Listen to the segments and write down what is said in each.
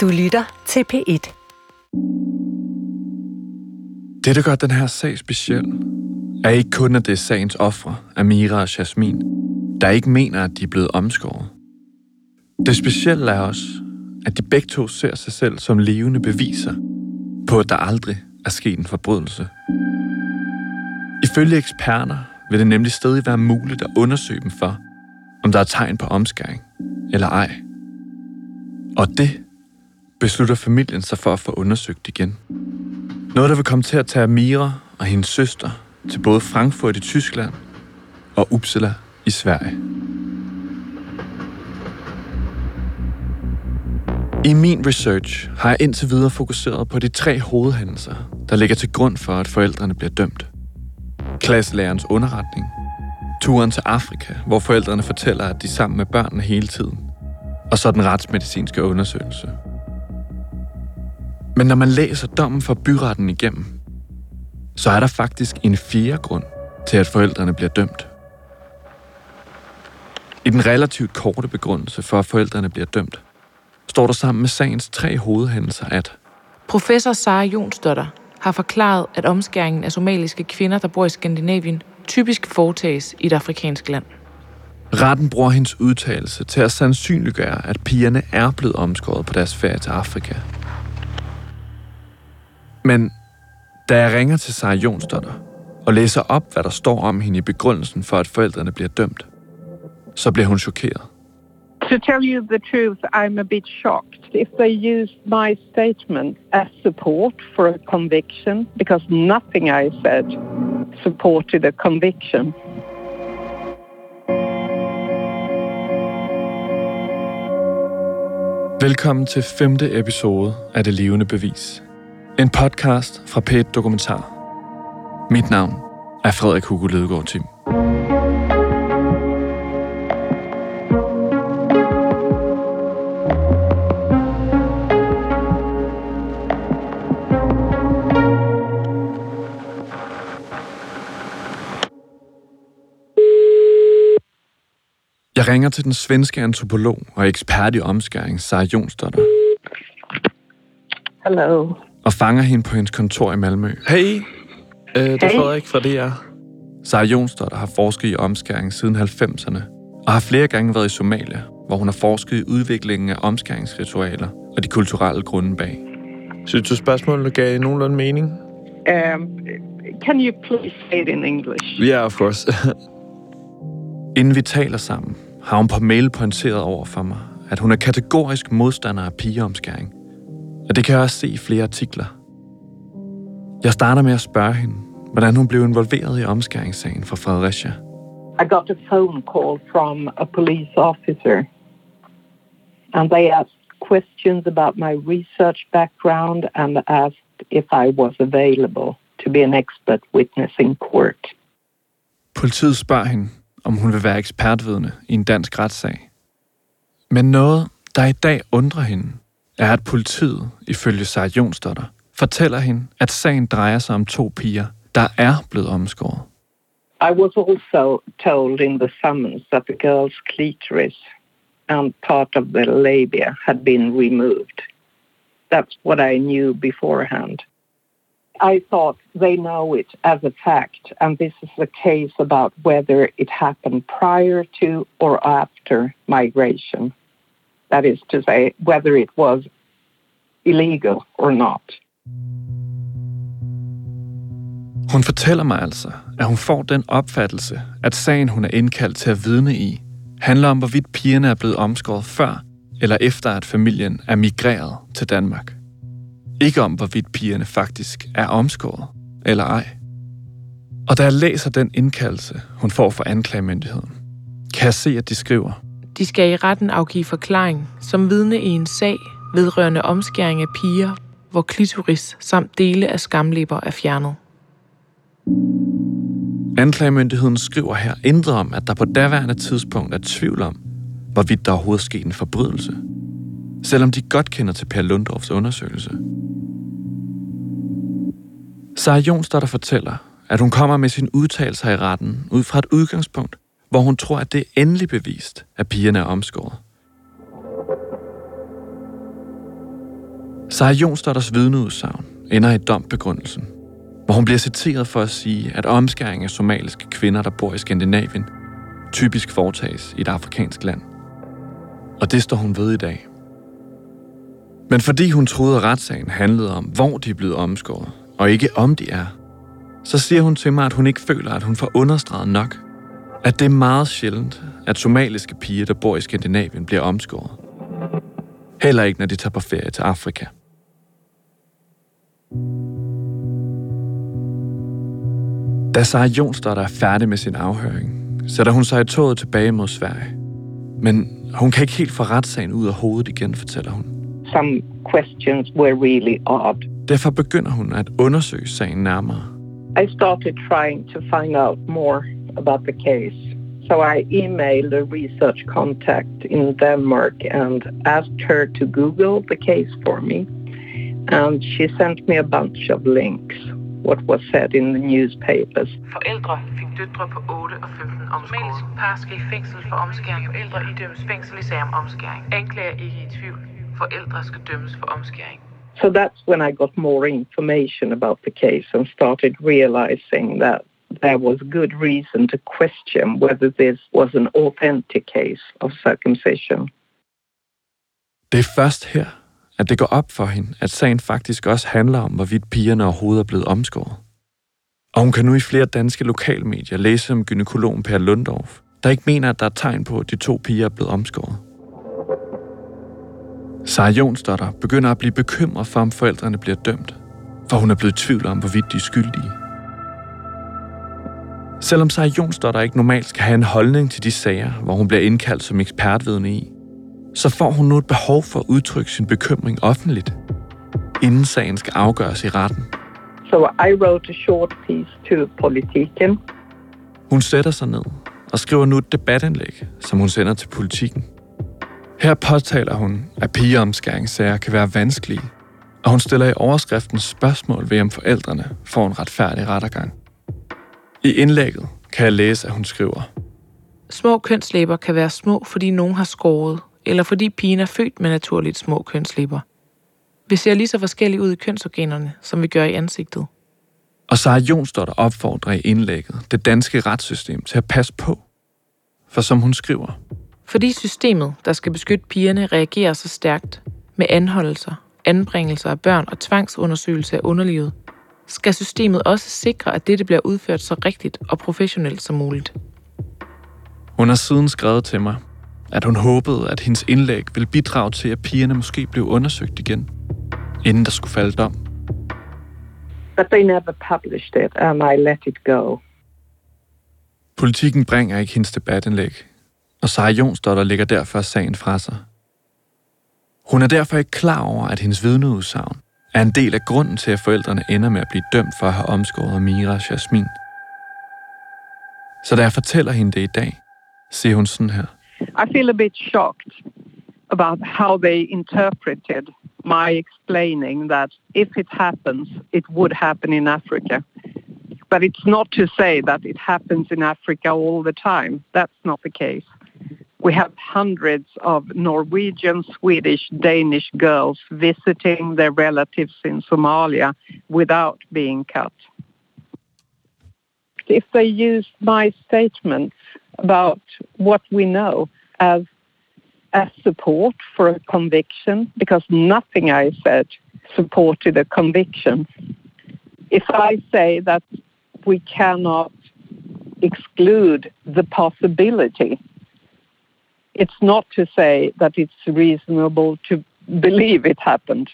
Du lytter til P1. Det, der gør den her sag speciel, er ikke kun, at det er sagens ofre, Amira og Jasmin, der ikke mener, at de er blevet omskåret. Det specielle er også, at de begge to ser sig selv som levende beviser på, at der aldrig er sket en forbrydelse. Ifølge eksperter vil det nemlig stadig være muligt at undersøge dem for, om der er tegn på omskæring eller ej. Og det beslutter familien sig for at få undersøgt igen. Noget, der vil komme til at tage Mira og hendes søster til både Frankfurt i Tyskland og Uppsala i Sverige. I min research har jeg indtil videre fokuseret på de tre hovedhændelser, der ligger til grund for, at forældrene bliver dømt. Klasselærerens underretning, turen til Afrika, hvor forældrene fortæller, at de er sammen med børnene hele tiden, og så den retsmedicinske undersøgelse. Men når man læser dommen for byretten igennem, så er der faktisk en fjerde grund til, at forældrene bliver dømt. I den relativt korte begrundelse for, at forældrene bliver dømt, står der sammen med sagens tre hovedhændelser, at Professor Sara Jonsdotter har forklaret, at omskæringen af somaliske kvinder, der bor i Skandinavien, typisk foretages i et afrikansk land. retten bruger hendes udtalelse til at sandsynliggøre, at pigerne er blevet omskåret på deres ferie til Afrika. Men da jeg ringer til Sara Jonsdotter og læser op, hvad der står om hende i begrundelsen for, at forældrene bliver dømt, så bliver hun chokeret. To tell you the truth, I'm a bit shocked. If they used my statement as support for a conviction, because nothing I said supported a conviction. Velkommen til femte episode af Det Levende Bevis. En podcast fra p Dokumentar. Mit navn er Frederik Hugo Ledegaard Tim. Jeg ringer til den svenske antropolog og ekspert i omskæring, Sara Jonsdotter, Hello og fanger hende på hendes kontor i Malmø. Hey, øh, det er Hey. Frederik fra DR. Sara Jonsdotter har forsket i omskæring siden 90'erne, og har flere gange været i Somalia, hvor hun har forsket i udviklingen af omskæringsritualer og de kulturelle grunde bag. Synes du spørgsmålet gav nogenlunde mening? Um, can you please say it in English? Ja, yeah, of course. Inden vi taler sammen, har hun på mail pointeret over for mig, at hun er kategorisk modstander af pigeomskæring. Og det kan jeg også se i flere artikler. Jeg starter med at spørge hende, hvordan hun blev involveret i omskæringssagen fra Fredericia. I got a phone call from a police officer, and they asked questions about my research background and asked if I was available to be an expert witness in court. Politiet spørger hende, om hun vil være ekspertvidne i en dansk retssag. Men noget, der i dag undrer hende, er, at politiet, ifølge Sara Jonsdotter, fortæller hende, at sagen drejer sig om to piger, der er blevet omskåret. I was also told in the summons that the girl's clitoris and part of the labia had been removed. That's what I knew beforehand. I thought they know it as a fact, and this is a case about whether it happened prior to or after migration. That is to say, whether it was illegal or not. Hun fortæller mig altså, at hun får den opfattelse, at sagen, hun er indkaldt til at vidne i, handler om, hvorvidt pigerne er blevet omskåret før eller efter, at familien er migreret til Danmark. Ikke om, hvorvidt pigerne faktisk er omskåret eller ej. Og da jeg læser den indkaldelse, hun får fra anklagemyndigheden, kan jeg se, at de skriver, de skal i retten afgive forklaring som vidne i en sag vedrørende omskæring af piger, hvor klitoris samt dele af skamlæber er fjernet. Anklagemyndigheden skriver her intet om, at der på daværende tidspunkt er tvivl om, hvorvidt der overhovedet skete en forbrydelse. Selvom de godt kender til Per Lundorfs undersøgelse. Sarah Jonsdotter fortæller, at hun kommer med sin udtalelse i retten ud fra et udgangspunkt, hvor hun tror, at det er endelig bevist, at pigerne er omskåret. Sarah Jonsdotters vidneudsagn ender i dombegrundelsen, hvor hun bliver citeret for at sige, at omskæring af somaliske kvinder, der bor i Skandinavien, typisk foretages i et afrikansk land. Og det står hun ved i dag. Men fordi hun troede, at retssagen handlede om, hvor de er blevet omskåret, og ikke om de er, så siger hun til mig, at hun ikke føler, at hun får understreget nok, at det er meget sjældent, at somaliske piger, der bor i Skandinavien, bliver omskåret. Heller ikke, når de tager på ferie til Afrika. Da Sarah Jonsdotter er færdig med sin afhøring, sætter hun sig i toget tilbage mod Sverige. Men hun kan ikke helt få retssagen ud af hovedet igen, fortæller hun. Some questions were really odd. Derfor begynder hun at undersøge sagen nærmere. I started trying to find out more about the case. So I emailed a research contact in Denmark and asked her to Google the case for me. And she sent me a bunch of links, what was said in the newspapers. Forældre fik døtre på 8 og 15 omskåret. Somalisk par skal i fængsel for omskæring. Forældre idømmes fængsel i sag om omskæring. Anklager ikke i tvivl. Forældre skal dømmes for omskæring. So that's when I got more information about the case and started realizing that there was good reason to question whether this was an authentic case of circumcision. Det er først her, at det går op for hende, at sagen faktisk også handler om, hvorvidt pigerne overhovedet er blevet omskåret. Og hun kan nu i flere danske lokalmedier læse om gynekologen Per Lundorf, der ikke mener, at der er tegn på, at de to piger er blevet omskåret. Sarah Jonsdotter begynder at blive bekymret for, om forældrene bliver dømt, for hun er blevet i tvivl om, hvorvidt de er skyldige. Selvom Sarah Jonsdotter ikke normalt skal have en holdning til de sager, hvor hun bliver indkaldt som ekspertvidne i, så får hun nu et behov for at udtrykke sin bekymring offentligt, inden sagen skal afgøres i retten. So I wrote a short piece to Politiken Hun sætter sig ned og skriver nu et debatindlæg, som hun sender til politikken. Her påtaler hun, at pigeomskæringssager kan være vanskelige, og hun stiller i overskriften spørgsmål ved, om forældrene får en retfærdig rettergang. I indlægget kan jeg læse, at hun skriver, Små kønslæber kan være små, fordi nogen har skåret, eller fordi pigen er født med naturligt små kønslæber. Vi ser lige så forskellige ud i kønsorganerne, som vi gør i ansigtet. og Sarah Jonsdotter opfordrer i indlægget det danske retssystem til at passe på. For som hun skriver, Fordi systemet, der skal beskytte pigerne, reagerer så stærkt med anholdelser, anbringelser af børn og tvangsundersøgelse af underlivet, skal systemet også sikre, at dette bliver udført så rigtigt og professionelt som muligt. hun har siden skrevet til mig, at hun håbede, at hendes indlæg ville bidrage til, at pigerne måske blev undersøgt igen, inden der skulle falde dom. but they never published it and I let it go. Politikken bringer ikke hendes debatindlæg, og Sarah Jonsdotter lægger derfor sagen fra sig. Hun er derfor ikke klar over, at hendes vidneudsagn er en del af grunden til, at forældrene ender med at blive dømt for at have omskåret Amira og Jasmin. Så da jeg fortæller hende det i dag, siger hun sådan her. I feel a bit shocked about how they interpreted my explaining that if it happens, it would happen in Africa. But it's not to say that it happens in Africa all the time. That's not the case. We have hundreds of Norwegian, Swedish, Danish girls visiting their relatives in Somalia without being cut. If they use my statements about what we know as as support for a conviction, because nothing I said supported a conviction. If I say that we cannot exclude the possibility, it's not to say that it's reasonable to believe it happened.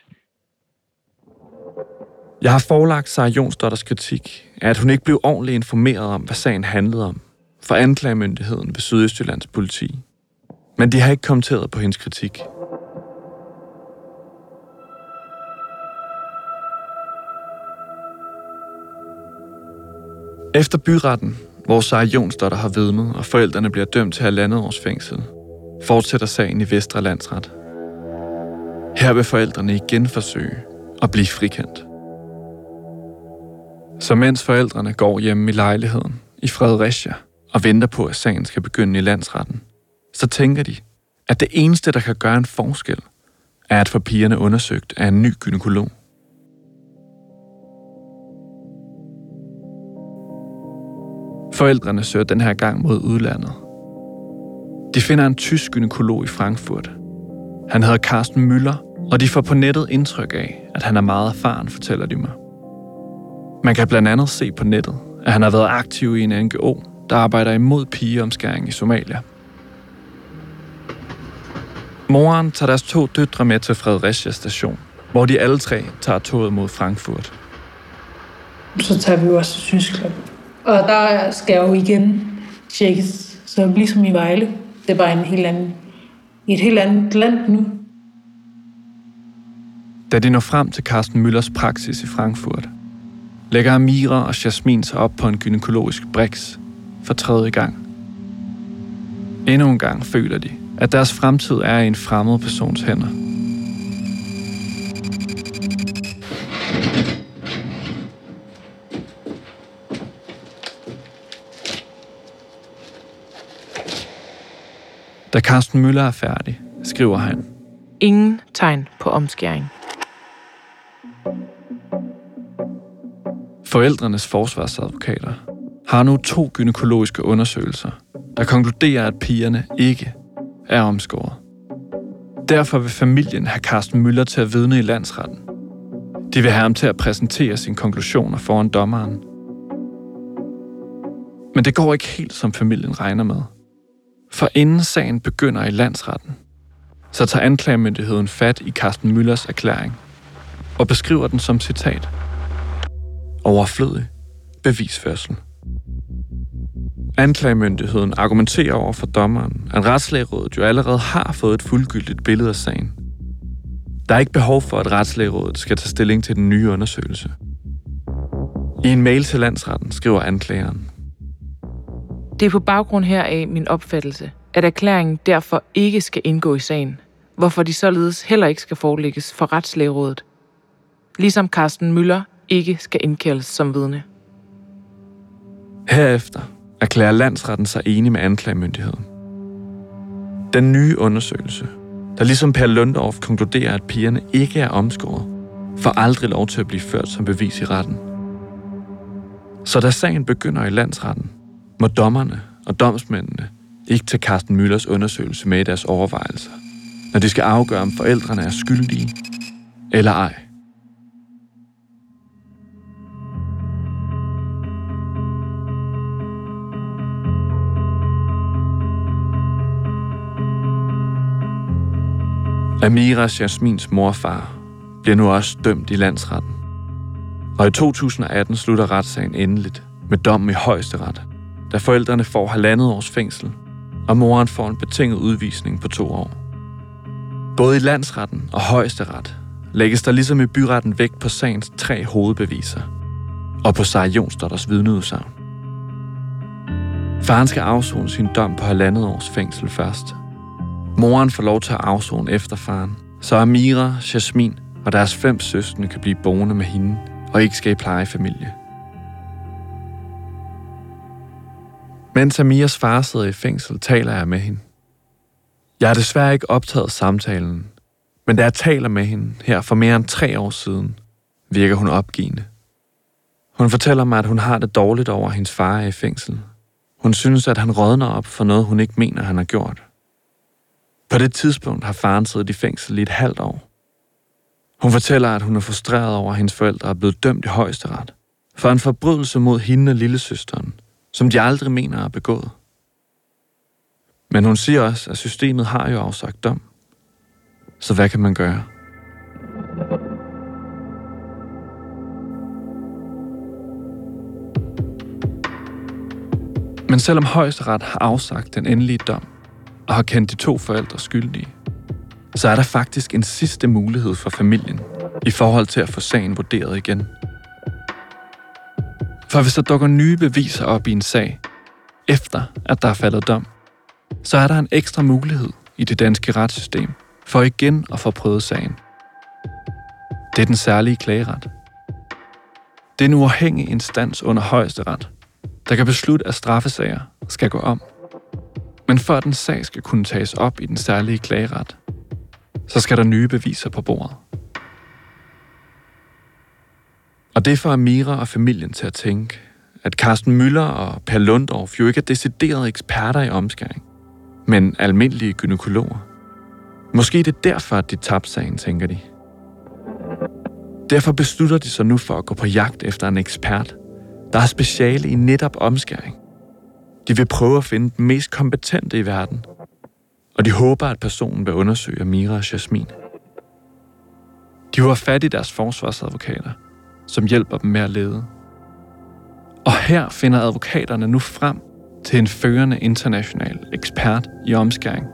Jeg har forelagt Sarah Jonsdotters kritik af, at hun ikke blev ordentligt informeret om, hvad sagen handlede om, for anklagemyndigheden ved Sydøstjyllands politi. Men de har ikke kommenteret på hendes kritik. Efter byretten, hvor Sarah Jonsdotter har vidnet, og forældrene bliver dømt til halvandet års fængsel, fortsætter sagen i Vestre Landsret. Her vil forældrene igen forsøge at blive frikendt. Så mens forældrene går hjemme i lejligheden i Fredericia og venter på, at sagen skal begynde i landsretten, så tænker de, at det eneste, der kan gøre en forskel, er at få pigerne undersøgt af en ny gynekolog. Forældrene søger den her gang mod udlandet. De finder en tysk gynekolog i Frankfurt. Han hedder Carsten Müller, og de får på nettet indtryk af, at han er meget erfaren, fortæller de mig. Man kan blandt andet se på nettet, at han har været aktiv i en NGO, der arbejder imod pigeomskæring i Somalia. Moren tager deres to døtre med til Fredericia station, hvor de alle tre tager toget mod Frankfurt. Så tager vi også til Tyskland. Og der skal jeg jo igen tjekkes. Så ligesom i Vejle, det er bare en helt anden, i et helt andet land nu. Da de når frem til Carsten Møllers praksis i Frankfurt, lægger Amira og Jasmin sig op på en gynækologisk briks for tredje gang. Endnu en gang føler de, at deres fremtid er i en fremmed persons hænder. Da Carsten Møller er færdig, skriver han, Ingen tegn på omskæring. Forældrenes forsvarsadvokater har nu to gynækologiske undersøgelser, der konkluderer, at pigerne ikke er omskåret. Derfor vil familien have Carsten Møller til at vidne i landsretten. De vil have ham til at præsentere sine konklusioner foran dommeren. Men det går ikke helt, som familien regner med. For inden sagen begynder i landsretten, så tager anklagemyndigheden fat i Carsten Møllers erklæring og beskriver den som citat. Overflødig bevisførsel. Anklagemyndigheden argumenterer over for dommeren, at Retslægerådet jo allerede har fået et fuldgyldigt billede af sagen. Der er ikke behov for, at Retslægerådet skal tage stilling til den nye undersøgelse. I en mail til landsretten skriver anklageren. Det er på baggrund heraf min opfattelse, at erklæringen derfor ikke skal indgå i sagen, hvorfor de således heller ikke skal forelægges for Retslægerådet. Ligesom Carsten Møller ikke skal indkaldes som vidne. Herefter erklærer landsretten sig enig med anklagemyndigheden. Den nye undersøgelse, der ligesom Per Lundorf konkluderer, at pigerne ikke er omskåret, får aldrig lov til at blive ført som bevis i retten. Så da sagen begynder i landsretten, må dommerne og domsmændene ikke tage Carsten Møllers undersøgelse med i deres overvejelser, når de skal afgøre, om forældrene er skyldige eller ej. Amiras Jasmins morfar bliver nu også dømt i landsretten. Og i 2018 slutter retssagen endeligt med dom i højesteret, da forældrene får halvandet års fængsel, og moren får en betinget udvisning på to år. Både i landsretten og højesteret lægges der ligesom i byretten vægt på sagens tre hovedbeviser, og på Sarah Jonsdotters vidneudsagn. Faren skal afzone sin dom på halvandet års fængsel først – Moren får lov til at afzone efter faren, så Amira, Jasmin og deres fem søstre kan blive boende med hende og ikke skal i plejefamilie. Mens Amiras far sidder i fængsel, taler jeg med hende. Jeg har desværre ikke optaget samtalen, men da jeg taler med hende her for mere end tre år siden, virker hun opgivende. Hun fortæller mig, at hun har det dårligt over, at hendes far er i fængsel. Hun synes, at han rådner op for noget, hun ikke mener, han har gjort. På det tidspunkt har faren siddet i fængsel i et halvt år. Hun fortæller, at hun er frustreret over, at hendes forældre er blevet dømt i højesteret for en forbrydelse mod hende og lillesøsteren, som de aldrig mener er begået. Men hun siger også, at systemet har jo afsagt dom. Så hvad kan man gøre? Men selvom højesteret har afsagt den endelige dom, og har kendt de to forældre skyldige, så er der faktisk en sidste mulighed for familien i forhold til at få sagen vurderet igen. For hvis der dukker nye beviser op i en sag, efter at der er faldet dom, så er der en ekstra mulighed i det danske retssystem for igen at få prøvet sagen. Det er den særlige klageret. Det er en uafhængig instans under højesteret, der kan beslutte, at straffesager skal gå om. Men for at en sag skal kunne tages op i den særlige klageret, så skal der nye beviser på bordet. Og det får Amira og familien til at tænke, at Carsten Møller og Per Lundorf jo ikke er deciderede eksperter i omskæring, men almindelige gynekologer. Måske det er derfor, at de tabte sagen, tænker de. Derfor beslutter de sig nu for at gå på jagt efter en ekspert, der har speciale i netop omskæring. De vil prøve at finde den mest kompetente i verden, og de håber, at personen vil undersøge Amira og Jasmin. De har fat i deres forsvarsadvokater, som hjælper dem med at lede. Og her finder advokaterne nu frem til en førende international ekspert i omskæring,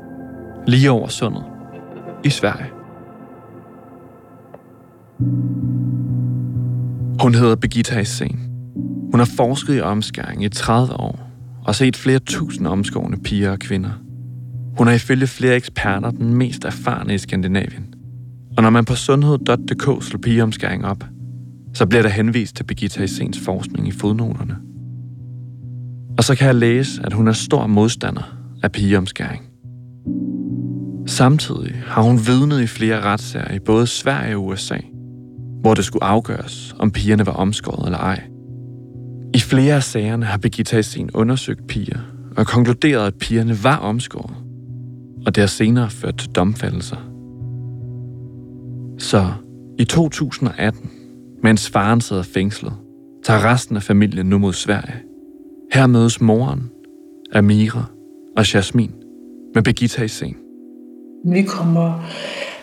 lige over sundet, i Sverige. Hun hedder Birgitta Hissén. Hun har forsket i omskæring i 30 år og set flere tusind omskårende piger og kvinder. Hun er ifølge flere eksperter den mest erfarne i Skandinavien. Og når man på sundhed.dk slår pigeomskæring op, så bliver der henvist til Birgitta Hissens forskning i fodnoterne. Og så kan jeg læse, at hun er stor modstander af pigeomskæring. Samtidig har hun vidnet i flere retssager i både Sverige og USA, hvor det skulle afgøres, om pigerne var omskåret eller ej. I flere af sagerne har Birgitta Hessin undersøgt piger og konkluderet, at pigerne var omskåret, og det har senere ført til domfældelser. Så i 2018, mens faren sidder fængslet, tager resten af familien nu mod Sverige. Her mødes moren, Amira og Jasmin med Birgitta i seng. Vi kommer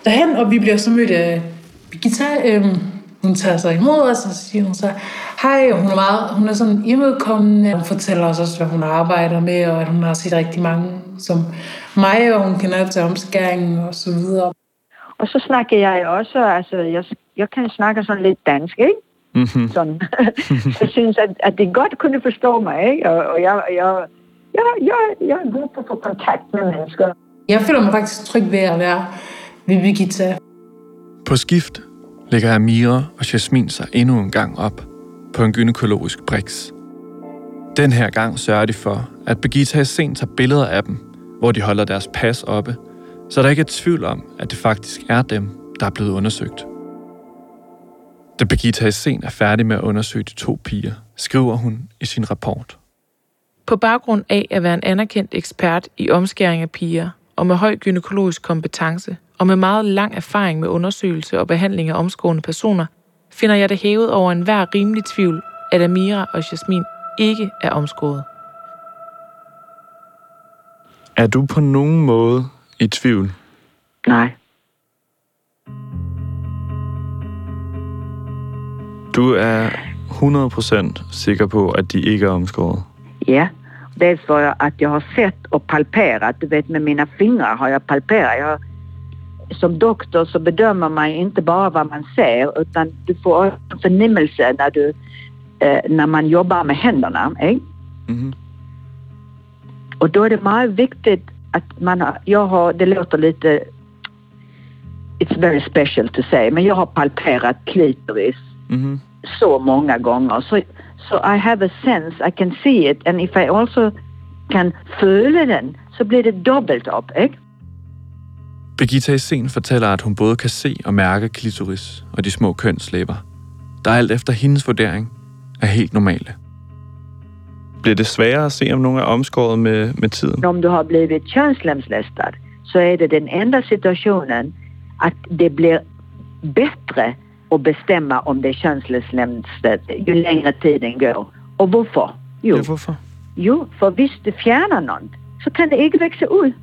derhen, og vi bliver så mødt af Birgitta. Øhm, hun tager sig imod os, og så siger hun så, hej, hun er, meget, hun er sådan imødekommende. Hun fortæller os også, hvad hun arbejder med, og at hun har set rigtig mange som mig, og hun kender til omskæringen og så videre. Og så snakker jeg også, altså jeg, jeg kan snakke sådan lidt dansk, ikke? Mm-hmm. Sådan. jeg synes, at, at de godt kunne forstå mig, ikke? Og, og jeg, jeg, jeg, jeg, jeg er god på at få kontakt med mennesker. Jeg føler mig faktisk tryg ved at være ved Birgitta. På skift lægger Amira og Jasmin sig endnu en gang op på en gynækologisk briks. Den her gang sørger de for, at Birgitta sent tager billeder af dem, hvor de holder deres pas oppe, så der ikke er tvivl om, at det faktisk er dem, der er blevet undersøgt. Da Birgitta Sen er færdig med at undersøge de to piger, skriver hun i sin rapport. På baggrund af at være en anerkendt ekspert i omskæring af piger, og med høj gynækologisk kompetence, og med meget lang erfaring med undersøgelse og behandling af omskårende personer, finder jeg det hævet over enhver rimelig tvivl, at Amira og Jasmin ikke er omskåret. Er du på nogen måde i tvivl? Nej. Du er 100% sikker på, at de ikke er omskåret? Ja, dels för att jag har sett och palperat, du vet med mina fingrar har jag palperat. Jag, som doktor så bedömer man inte bara vad man ser utan du får en förnimmelse när, du, eh, när man jobbar med händerna. Eh? Mm-hmm. Och då är det mycket viktigt att man har, jag har, det låter lite, it's very special to say, men jag har palperat klitoris Mm-hmm. så många gånger. Så, so I have a sense, I can see it and if I also kan føle den, så bliver det dobbelt op, ikke? Birgitta Sen fortæller, at hun både kan se og mærke klitoris og de små kønslæber, der alt efter hendes vurdering er helt normale. Bliver det sværere at se, om nogen er omskåret med, med tiden? Om du har blivit könslemlästad så är det den enda situationen att det blir bättre att bestämma om det är könslemlästad ju längre tiden går. Och varför? Jo, Ja, hvorfor? jo för visst du fjärnar något så kan det inte växa ut.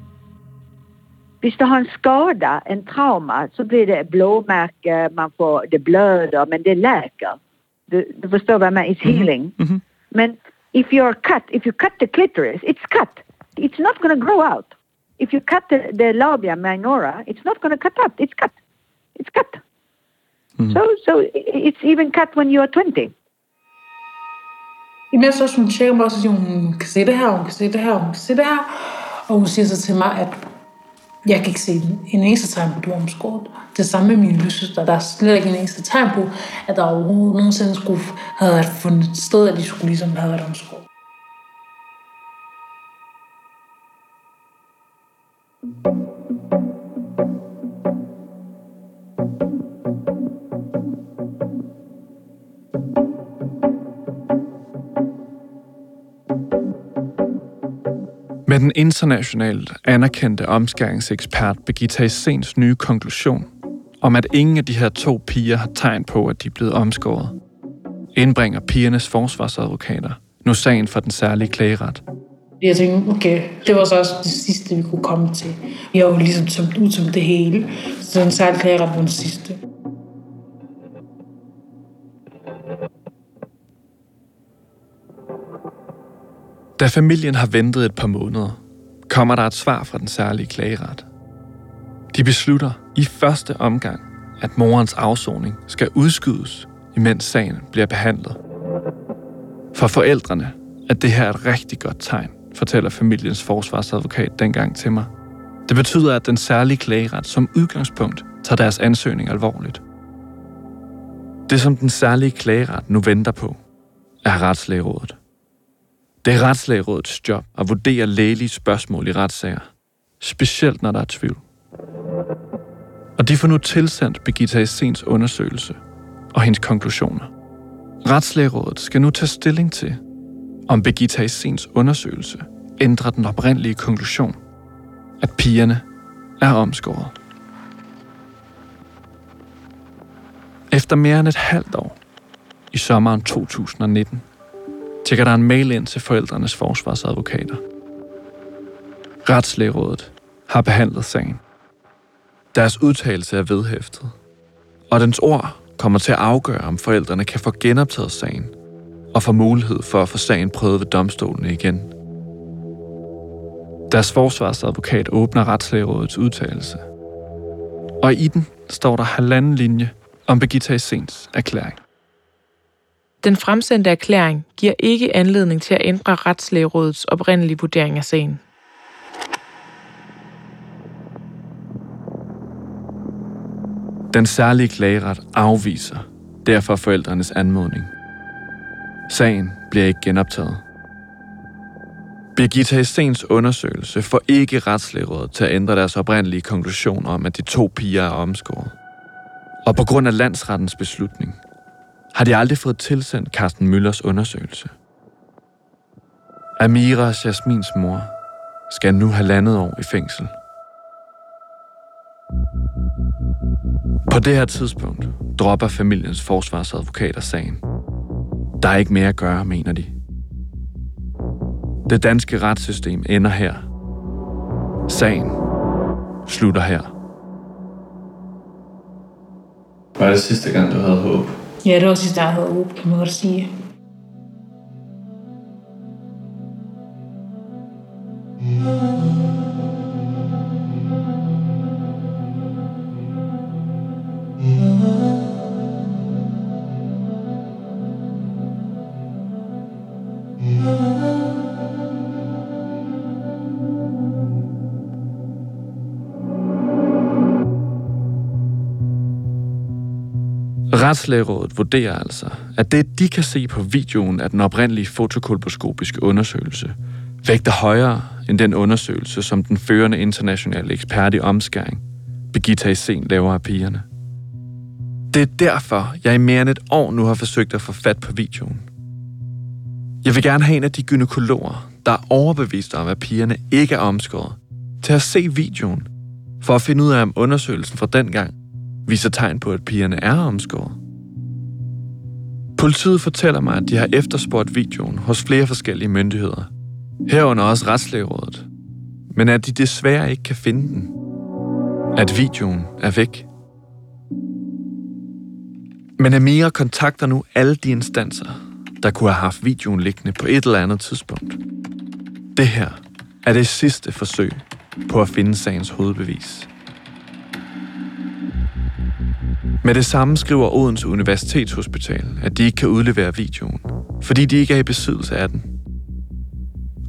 Hvis du har en skada, en trauma, så blir det blåmärke, man får, det blöder, men det läker. Du, du förstår vad jag menar? It's healing. Mhm. Men if you're cut, if you cut the clitoris, it's cut. It's not going to grow out. If you cut the, the labia minora, it's not going to cut up. It's cut. It's cut. Hmm. So, so it's even cut when you are 20. Imens er så hun tjekker mig, og så siger hun, hun kan se det her, hun kan se det her, hun kan se det her. Og hun siger så til mig, at jeg kan ikke se en eneste tegn på, at du er omskåret. Det samme med min lillesøster. Der er slet ikke en eneste tegn på, at der overhovedet nogensinde skulle have fundet sted, at de skulle ligesom have været omskåret. Den internationalt anerkendte omskæringsekspert Birgitta Essens nye konklusion om, at ingen af de her to piger har tegn på, at de er blevet omskåret, indbringer pigernes forsvarsadvokater nu sagen for den særlige klageret. Jeg tænkte, okay, det var så også det sidste, vi kunne komme til. Vi har jo ligesom tømt ud som det hele, så den særlige klageret var den sidste. Da familien har ventet et par måneder, kommer der et svar fra den særlige klageret. De beslutter i første omgang, at morens afsoning skal udskydes, imens sagen bliver behandlet. For forældrene er det her et rigtig godt tegn, fortæller familiens forsvarsadvokat dengang til mig. Det betyder, at den særlige klageret som udgangspunkt tager deres ansøgning alvorligt. Det, som den særlige klageret nu venter på, er retslægerådet. Det er retslægerådets job at vurdere lægelige spørgsmål i retssager, specielt når der er tvivl. Og de får nu tilsendt Birgitta Essens undersøgelse og hendes konklusioner. Retslægerådet skal nu tage stilling til, om Birgitta Essens undersøgelse ændrer den oprindelige konklusion, at pigerne er omskåret. Efter mere end et halvt år, i sommeren 2019, tjekker der en mail ind til forældrenes forsvarsadvokater. Retslægerådet har behandlet sagen. Deres udtalelse er vedhæftet, og dens ord kommer til at afgøre, om forældrene kan få genoptaget sagen og få mulighed for at få sagen prøvet ved domstolene igen. Deres forsvarsadvokat åbner retslægerådets udtalelse. Og i den står der halvanden linje om Birgitta Essens erklæring. Den fremsendte erklæring giver ikke anledning til at ændre retslægerådets oprindelige vurdering af sagen. Den særlige klageret afviser derfor forældrenes anmodning. Sagen bliver ikke genoptaget. Birgitta Essens undersøgelse får ikke retslægerådet til at ændre deres oprindelige konklusion om, at de to piger er omskåret. Og på grund af landsrettens beslutning har de aldrig fået tilsendt Carsten Møllers undersøgelse. Amira Jasmins mor skal nu have landet år i fængsel. På det her tidspunkt dropper familiens forsvarsadvokater sagen. Der er ikke mere at gøre, mener de. Det danske retssystem ender her. Sagen slutter her. Var det sidste gang, du havde håb? Ja, det var sidste, jeg havde håb, kan man Retslægerådet vurderer altså, at det, de kan se på videoen af den oprindelige fotokolposkopiske undersøgelse, vægter højere end den undersøgelse, som den førende internationale ekspert i omskæring, Birgitta Isen, laver af pigerne. Det er derfor, jeg i mere end et år nu har forsøgt at få fat på videoen. Jeg vil gerne have en af de gynekologer, der er overbevist om, at pigerne ikke er omskåret, til at se videoen, for at finde ud af, om undersøgelsen fra dengang viser tegn på, at pigerne er omskåret. Politiet fortæller mig, at de har efterspurgt videoen hos flere forskellige myndigheder. Herunder også Retslægerådet. Men at de desværre ikke kan finde den. At videoen er væk. Men Amira kontakter nu alle de instanser, der kunne have haft videoen liggende på et eller andet tidspunkt. Det her er det sidste forsøg på at finde sagens hovedbevis. Med det samme skriver Odense Universitetshospital, at de ikke kan udlevere videoen, fordi de ikke er i besiddelse af den.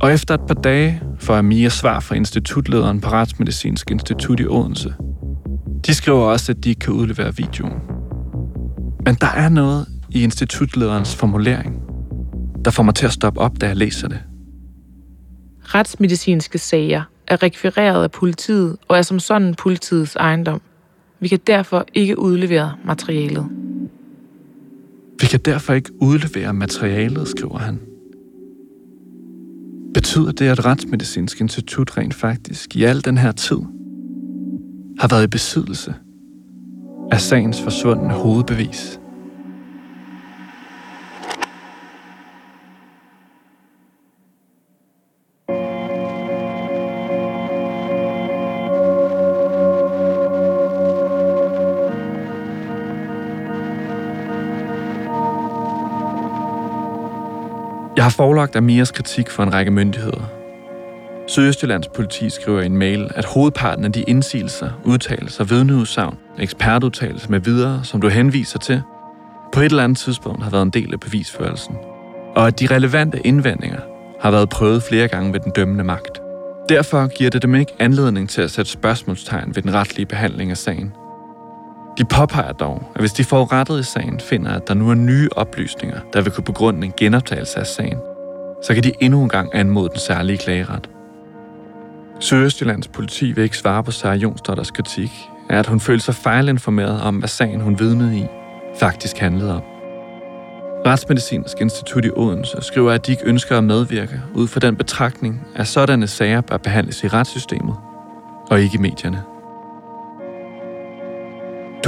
Og efter et par dage får Amia svar fra institutlederen på Retsmedicinsk Institut i Odense. De skriver også, at de ikke kan udlevere videoen. Men der er noget i institutlederens formulering, der får mig til at stoppe op, da jeg læser det. Retsmedicinske sager er rekvireret af politiet og er som sådan politiets ejendom. Vi kan derfor ikke udlevere materialet. Vi kan derfor ikke udlevere materialet, skriver han. Betyder det, at Retsmedicinsk Institut rent faktisk i al den her tid har været i besiddelse af sagens forsvundne hovedbevis? Har forelagt Amiras kritik for en række myndigheder. Sydøstjyllands politi skriver i en mail, at hovedparten af de indsigelser, udtalelser, vidneudsagn, ekspertudtalelser med videre, som du henviser til, på et eller andet tidspunkt har været en del af bevisførelsen, og at de relevante indvendinger har været prøvet flere gange ved den dømmende magt. Derfor giver det dem ikke anledning til at sætte spørgsmålstegn ved den retlige behandling af sagen. De påpeger dog, at hvis de forurettede i sagen finder, at der nu er nye oplysninger, der vil kunne begrunde en genoptagelse af sagen, så kan de endnu en gang anmode den særlige klageret. Sydøstjyllands politi vil ikke svare på Sarah Jonsdotters kritik, er, at hun følte sig fejlinformeret om, hvad sagen hun vidnede i, faktisk handlede om. Retsmedicinsk Institut i Odense skriver, at de ikke ønsker at medvirke ud fra den betragtning, at sådanne sager bør behandles i retssystemet og ikke i medierne.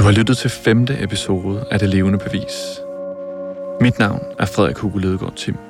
Du har lyttet til femte episode af Det Levende Bevis. Mit navn er Frederik Hugo Ledegaard Tim.